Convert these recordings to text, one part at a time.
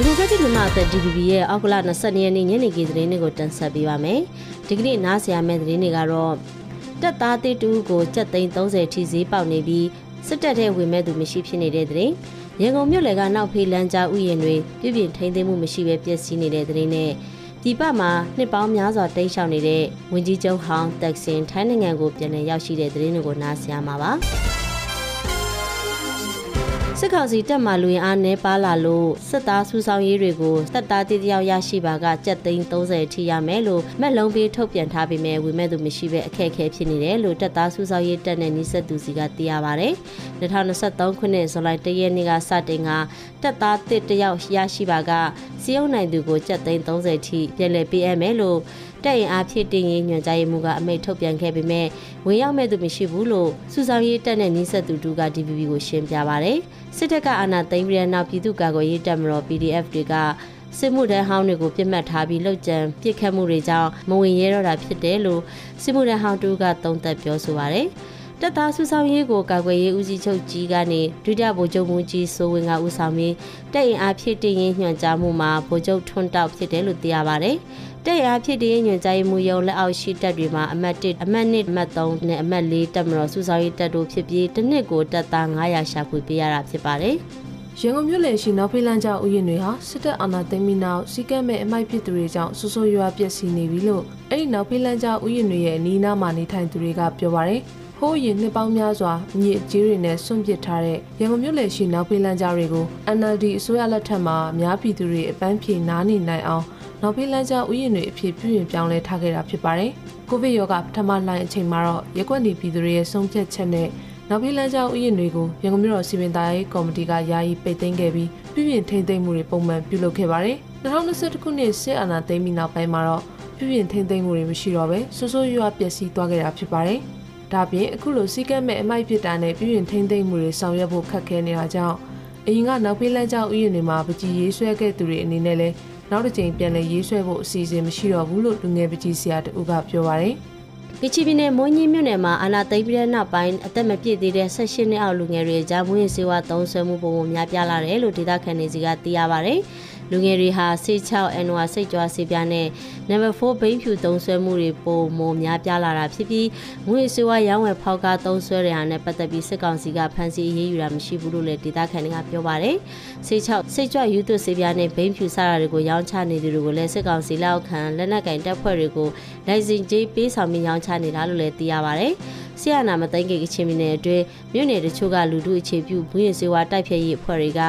ဒီမိုကရက်တစ်မြန်မာအသက် DPP ရဲ့အောက်ကလ22ရက်နေ့ညနေခင်းသတင်းတွေကိုတင်ဆက်ပေးပါမယ်။ဒီကနေ့နားဆင်ရမယ့်သတင်းတွေကတော့တက်သားတစ်တူကိုစက်သိန်း30ထိဈေးပေါက်နေပြီးစစ်တပ်ထဲဝင်မဲ့သူမရှိဖြစ်နေတဲ့သတင်း။ရန်ကုန်မြို့လယ်ကနောက်ဖေးလမ်းကြားဥယျာဉ်တွေပြည်ပြင်းထိန်းသိမ်းမှုမရှိဘဲပျက်စီးနေတဲ့သတင်းနဲ့ဒီပတ်မှာနှစ်ပေါင်းများစွာတိတ်ရှောင်နေတဲ့ဝင်ကြီးချုပ်ဟောင်းတက်ဆင်ထိုင်းနိုင်ငံကိုပြန်လည်ရောက်ရှိတဲ့သတင်းတွေကိုနားဆင်ရမှာပါ။ စစ်ကောင်စီတပ်မှလူရင်အားနှဲပါလာလို့စစ်သားစုဆောင်ရေးတွေကိုတပ်သားတည်တယောက်ရရှိပါကကြက်သိန်း30ထိရမယ်လို့မက်လုံးပေးထုတ်ပြန်ထားပေမဲ့ဝေမဲ့သူမရှိပဲအခက်အခဲဖြစ်နေတယ်လို့တပ်သားစုဆောင်ရေးတပ်နဲ့နှိစက်သူစီကသိရပါဗျ။2023ခုနှစ်ဇူလိုင်1ရက်နေ့ကစတင်ကတပ်သားတစ်တယောက်ရရှိပါကစီယုံနိုင်သူကိုကြက်သိန်း30ထိပြန်လည်ပေးအပ်မယ်လို့ တက်ရင်အားဖြစ်တင်ရင်ညွှန်ကြားရေးမှူးကအမိန့်ထုတ်ပြန်ခဲ့ပေမဲ့ဝင်ရောက်မဲ့သူမရှိဘူးလို့စုဆောင်ရေးတပ်နဲ့နှိစက်သူတူက DPP ကိုရှင်းပြပါဗျ။စစ်တပ်ကအာဏာသိမ်းပြီးတဲ့နောက်ပြည်သူ့ကာကွယ်ရေးတပ်မတော် PDF တွေကစစ်မှုထမ်းဟောင်းတွေကိုပြစ်မှတ်ထားပြီးလှုပ်ကြံပြစ်ခတ်မှုတွေကြောင့်မဝင်ရဲတော့တာဖြစ်တယ်လို့စစ်မှုထမ်းဟောင်းတူကသုံးသပ်ပြောဆိုပါရယ်တပ်သားစုဆောင်ရေးကိုကာကွယ်ရေးဦးစီးချုပ်ကြီးကနေဒုတိယဗိုလ်ချုပ်မှူးကြီးစိုးဝင်းကဦးဆောင်ပြီးတပ်ရင်အားဖြစ်တင်ရင်ညွှန်ကြားမှုမှာဗိုလ်ချုပ်ထွန်းတောက်ဖြစ်တယ်လို့သိရပါဗျ။ တပ်ရင်အားဖြစ်တင်ရင်ညွှန်ကြားမှုရုံလက်အောက်ရှိတပ်တွေမှာအမှတ်1အမှတ်2အမှတ်3နဲ့အမှတ်4တပ်မတော်စုဆောင်ရေးတပ်တို့ဖြစ်ပြီးတစ်နှစ်ကိုတပ်သား900ရှာဖွေပေးရတာဖြစ်ပါတယ်။ရန်ကုန်မြို့လယ်ရှိနောက်ဖေးလန်းကျောင်းဥယျာဉ်တွေဟာစစ်တပ်အာဏာသိမ်းပြီးနောက်စီကတ်မဲ့အမိုက်ဖြစ်သူတွေကြောင့်ဆိုးဆိုးရွားပျက်စီးနေပြီလို့အဲ့ဒီနောက်ဖေးလန်းကျောင်းဥယျာဉ်တွေရဲ့အနီးအနားမှာနေထိုင်သူတွေကပြောပါရယ်ဟိုးရင်နှစ်ပေါင်းများစွာအညစ်အကြေးတွေနဲ့ဆွန့်ပစ်ထားတဲ့ရန်ကုန်မြို့လယ်ရှိနောက်ဖေးလန်းကျောင်းတွေကို NLD အစိုးရလက်ထက်မှာအများပြည်သူတွေအပန်းဖြေနားနေနိုင်အောင် နောက်ဖေးလန်းကျောင်းဥယျာဉ်တွေအဖြစ်ပြုပြင်ပြောင်းလဲထားခဲ့တာဖြစ်ပါတယ်။ကိုဗစ်ရောဂါပထမလှိုင်းအချိန်မှာတော့ရက်ွက်နေပြည်သူတွေရဲ့ဆုံးဖြတ်ချက်နဲ့နောက်ဖေးလန်းကျောင်းဥယျာဉ်တွေကိုရန်ကုန်မြို့တော်စီမံသားရေးကော်မတီကယာယီပိတ်သိမ်းခဲ့ပြီးပြည်ပြင်ထိန်းသိမ်းမှုတွေပုံမှန်ပြုလုပ်ခဲ့ပါတယ်။2021ခုနှစ်စစ်အာဏာသိမ်းပြီးနောက်ပိုင်းမှာတော့ပြည်ပြင်ထိန်းသိမ်းမှုတွေမရှိတော့ဘဲဆိုးဆိုးရွားပျက်စီးသွားခဲ့တာဖြစ်ပါတယ်။ဒါပြင်အခုလိုစီကတ်မဲ့အမိုက်ဖြစ်တာနဲ့ပြည်ပြင်ထိန်းသိမ်းမှုတွေဆောင်ရွက်ဖို့ခက်ခဲနေတာကြောင့်အရင်ကနောက်ဖေးလန်းကျောင်းဥယျာဉ်တွေမှာပကြီးရေးဆွဲခဲ့သူတွေအနေနဲ့လည်း နောက်တစ်ကြိမ်ပြန်လည်ရေးဆွဲဖို့အစီအစဉ်မရှိတော့ဘူးလို့လူငယ်ပကြီးဆရာတူကပြောပါတယ်။ကချီပြည်နယ်မွန်းကြီးမြို့နယ်မှာအာနာသိမ့်ပြီးတဲ့နောက်ပိုင်းအသက်မပြည့်သေးတဲ့16နှစ်အောက်လူငယ်တွေကြားမွေးစေဝါသုံးဆွဲမှုပုံပုံများပြားလာတယ်လို့ဒေသခံတွေစီကသိရပါဗျ။ လူငယ်တွေဟာဆေး6 N1 စိတ်ကြွားဆေးပြားနဲ့ Number 4ဘိန်းဖြူသုံးဆွဲမှုတွေပုံမများပြားလာတာဖြစ်ပြီးမွေးစေဝါရောင်းဝယ်ဖောက်ကားသုံးဆွဲတဲ့ဟာနဲ့ပတ်သက်ပြီးစစ်ကောင်စီကဖမ်းဆီးအရေးယူတာမရှိဘူးလို့လည်းဒေသခံတွေကပြောပါဗျ။ဆေး6စိတ်ကြွယူသွဆေးပြားနဲ့ဘိန်းဖြူစတာတွေကိုရောင်းချနေသူတွေကိုလည်းစစ်ကောင်စီလက်အောက်ခံလက်နက်ကင်တပ်ဖွဲ့တွေကိုလိုင်စင်ကြေးပေးဆောင်ပြီးရောင်းချနေတာလို့လည်းသိရပါဗျ။ ဆီယနာမသိန်းကိကချင်းပြည်နယ်အတွင်းမြို့နယ်တချို့ကလူထုအခြေပြုမူရင်စေဝါတိုက်ဖြတ်ရေးအဖွဲ့တွေက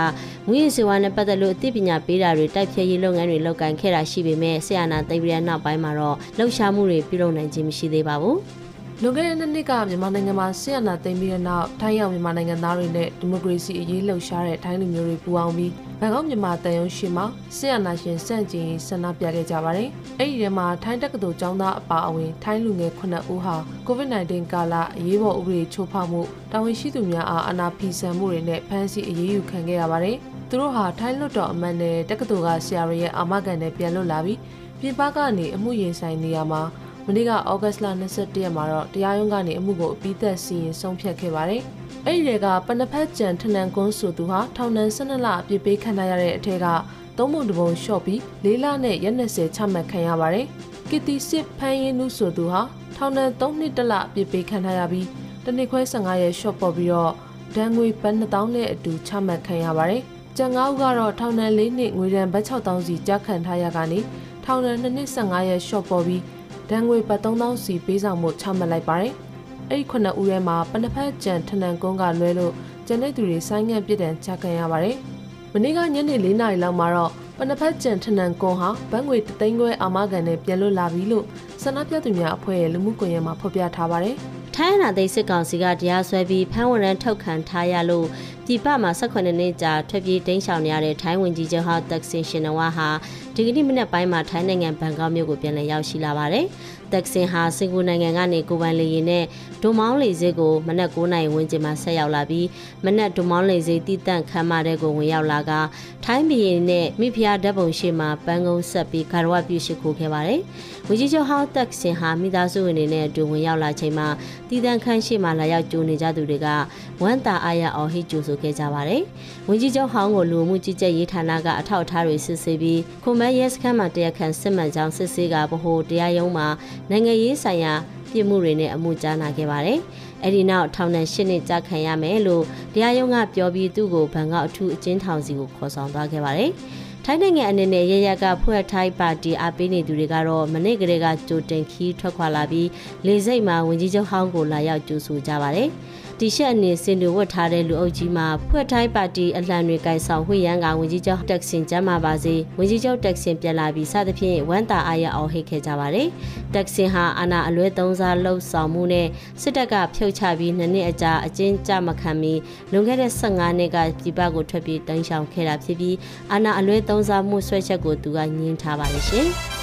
မူရင်စေဝါနဲ့ပတ်သက်လို့အသိပညာပေးတာတွေတိုက်ဖြတ်ရေးလုပ်ငန်းတွေလုပ်ကိုင်ခဲ့တာရှိပေမဲ့ဆီယနာသိန်းပြည်နောက်ပိုင်းမှာတော့လှုပ်ရှားမှုတွေပြုလုပ်နိုင်ခြင်းမရှိသေးပါဘူး။ လွန်ခဲ့တဲ့နှစ်နှစ်ကမြန်မာနိုင်ငံမှာဆီယနာသိမ်းပြီးတဲ့နောက်ထိုင်းရောက်မြန်မာနိုင်ငံသားတွေနဲ့ဒီမိုကရေစီအရေးလှုပ်ရှားတဲ့ထိုင်းလူမျိုးတွေပူးပေါင်းပြီးဘန်ကောက်မြန်မာတန်ရုံရှိမှာဆီယနာရှင်စန့်ကျင်ရေးဆန္ဒပြခဲ့ကြပါတယ်။အဲ့ဒီထဲမှာထိုင်းတက္ကသိုလ်ကျောင်းသားအပါအဝင်ထိုင်းလူငယ်9ဦးဟာ COVID-19 ကာလအရေးပေါ်ဥပဒေချိုးဖောက်မှုတာဝန်ရှိသူများအားအနာဖီဆန်မှုတွေနဲ့ဖမ်းဆီးအရေးယူခံခဲ့ရပါတယ်။သူတို့ဟာထိုင်းလွတ်တော်အမတ်နဲ့တက္ကသိုလ်ကဆရာတွေရဲ့အာမခံနဲ့ပြန်လွတ်လာပြီးပြည်ပကနေအမှုရင်ဆိုင်နေရမှာမ နေ့ကဩဂတ်စ်လ22ရက်မှာတော့တရားရုံးကနေအမှုကိုအပြီးသက်စီရင်ဆုံးဖြတ်ခဲ့ပါတယ်။အဲ့ဒီတွေကပနဖက်ကျန်ထနန်ကွန်းဆိုသူဟာထောင်ဒဏ်12လအပြစ်ပေးခံရတဲ့အထက်ကသုံးပုံတစ်ပုံလျှော့ပြီး၄လနဲ့ရက်20ချမှတ်ခံရပါတယ်။ကီတီစစ်ဖန်ရင်နုဆိုသူဟာထောင်ဒဏ်3နှစ်တလအပြစ်ပေးခံရပြီးတနစ်ခွဲ15ရက်လျှော့ပေါ်ပြီးတော့ဒဏ်ငွေပတ်2000နဲ့အတူချမှတ်ခံရပါတယ်။ကျန်9ဦးကတော့ထောင်ဒဏ်၄နှစ်ငွေဒဏ်ဘတ်6000စီကြားခံထားရကနေထောင်ဒဏ်2နှစ်15ရက်လျှော့ပေါ်ပြီး ဒဏ်ငွေပတ်3000စီပေးဆောင်မှုချမှတ်လိုက်ပါတယ်။အဲ့ဒီခုနှစ်ဦးထဲမှာပနဖက်ကျန်ထနန်ကုန်းကလွဲလို့ကျန်တဲ့သူတွေဆိုင်းငံ့ပြစ်ဒဏ်ချခံရပါတယ်။မနေ့ကညနေ၄နာရီလောက်မှာတော့ပနဖက်ကျန်ထနန်ကွန်ဟာဘတ်ငွေတသိန်းခွဲအာမခံနဲ့ပြန်လွတ်လာပြီလို့ဆန္ဒပြသူများအဖွဲ့ရဲ့လူမှုကွန်ရက်မှာဖော်ပြထားပါတယ်။ထိုင်းအနာသိစစ်ကောင်စီကတရားစွဲပြီးဖမ်းဝရမ်းထုတ်ခံထားရလို့ပြည်ပမှာ18နှစ်ကြာထွက်ပြေးတိမ်းရှောင်နေရတဲ့ထိုင်းဝင်ကြီးချုပ်ဟာတက်ဆင်ရှင်နဝါဟာဒီကနေ့မနက်ပိုင်းမှာထိုင်းနိုင်ငံဘန်ကောက်မြို့ကိုပြန်လည်ရောက်ရှိလာပါတယ်။တက်ဆင်ဟာစင်ကာပူနိုင်ငံကနေကိုပိုင်လေယာဉ်နဲ့ဒွန်မောင်းလေဆိပ်ကိုမနက်9:00နာရီဝန်းကျင်မှာဆက်ရောက်လာပြီးမနက်ဒွန်မောင်းလေဆိပ်တည်တန့်ခမ်းမတဲ့ကိုဝင်ရောက်လာကထိုင်းပြည်နဲ့မိဖုရားဓာတ်ပုံရှိမှာပန်းကုန်းဆက်ပြီးဂါရဝပြုရှိခိုးခဲ့ပါတယ်။ဝင်ကြီးချုပ်ဟောင်းတက်ဆင်ဟာမိသားစုဝင်တွေနဲ့အတူဝင်ရောက်လာချိန်မှာတည်တန့်ခမ်းရှိမှာလာရောက်ကြိုနေကြသူတွေကဝမ်းတာအားရအောင်ဟိကျူဆိုဆိုခဲ့ကြပါတယ်။ဝန်ကြီးချုပ်ဟောင်းကိုလူမှုကြီးကြပ်ရေးဌာနကအထောက်အထားတွေစစ်ဆေးပြီးခုမရဲစခန်းမှာတရားခံစစ်မှန်ကြောင်းစစ်ဆေးကဗဟိုတရားရုံးမှာနိုင်ငံရေးဆိုင်ရာပြည်မှုတွေနဲ့အမှုကြားနာခဲ့ပါတယ်။အဲဒီနောက်ထောင်နဲ့၈နှစ်ကြာခံရမယ်လို့တရားရုံးကပြောပြီးသူ့ကိုဘန်ကောက်အထူးအကျဉ်းထောင်စီကိုခေါ်ဆောင်သွားခဲ့ပါတယ်။ထိုင်းနိုင်ငံအနေနဲ့ရရကဖွဲ့ထိုင်းပါတီအားပေးနေသူတွေကတော့မနေ့ကလေးကကြိုတင်ခီးထွက်ခွာလာပြီးလေစိတ်မှာဝင်ကြီးချုပ်ဟောင်းကိုလာရောက်ကြိုဆိုကြပါတယ်။ တီရှက်အနေစင်တွေဝတ်ထားတဲ့လူအုပ်ကြီးမှာဖွဲ့ထိုင်းပါတီအလှန်တွေကင်ဆောင်ဝှေ့ရန်ကဝင်ကြီးချုပ်တက်ဆင်ကျမ်းမာပါစေဝင်ကြီးချုပ်တက်ဆင်ပြန်လာပြီးစသဖြင့်ဝမ်းတာအားရအောင်ဟိတ်ခဲ့ကြပါတယ်။တက်ဆင်ဟာအာနာအလွဲသုံးစားလှုပ်ဆောင်မှုနဲ့စစ်တပ်ကဖြုတ်ချပြီးနှစ်နှစ်အကြာအကျဉ်းချမခံမီလွန်ခဲ့တဲ့15နှစ်ကပြည်ပကိုထွက်ပြေးတန်းရှောင်ခဲ့တာဖြစ်ပြီးအာနာအလွဲသုံးစားမှုဆွဲချက်ကိုသူကညှင်းထားပါတယ်ရှင်။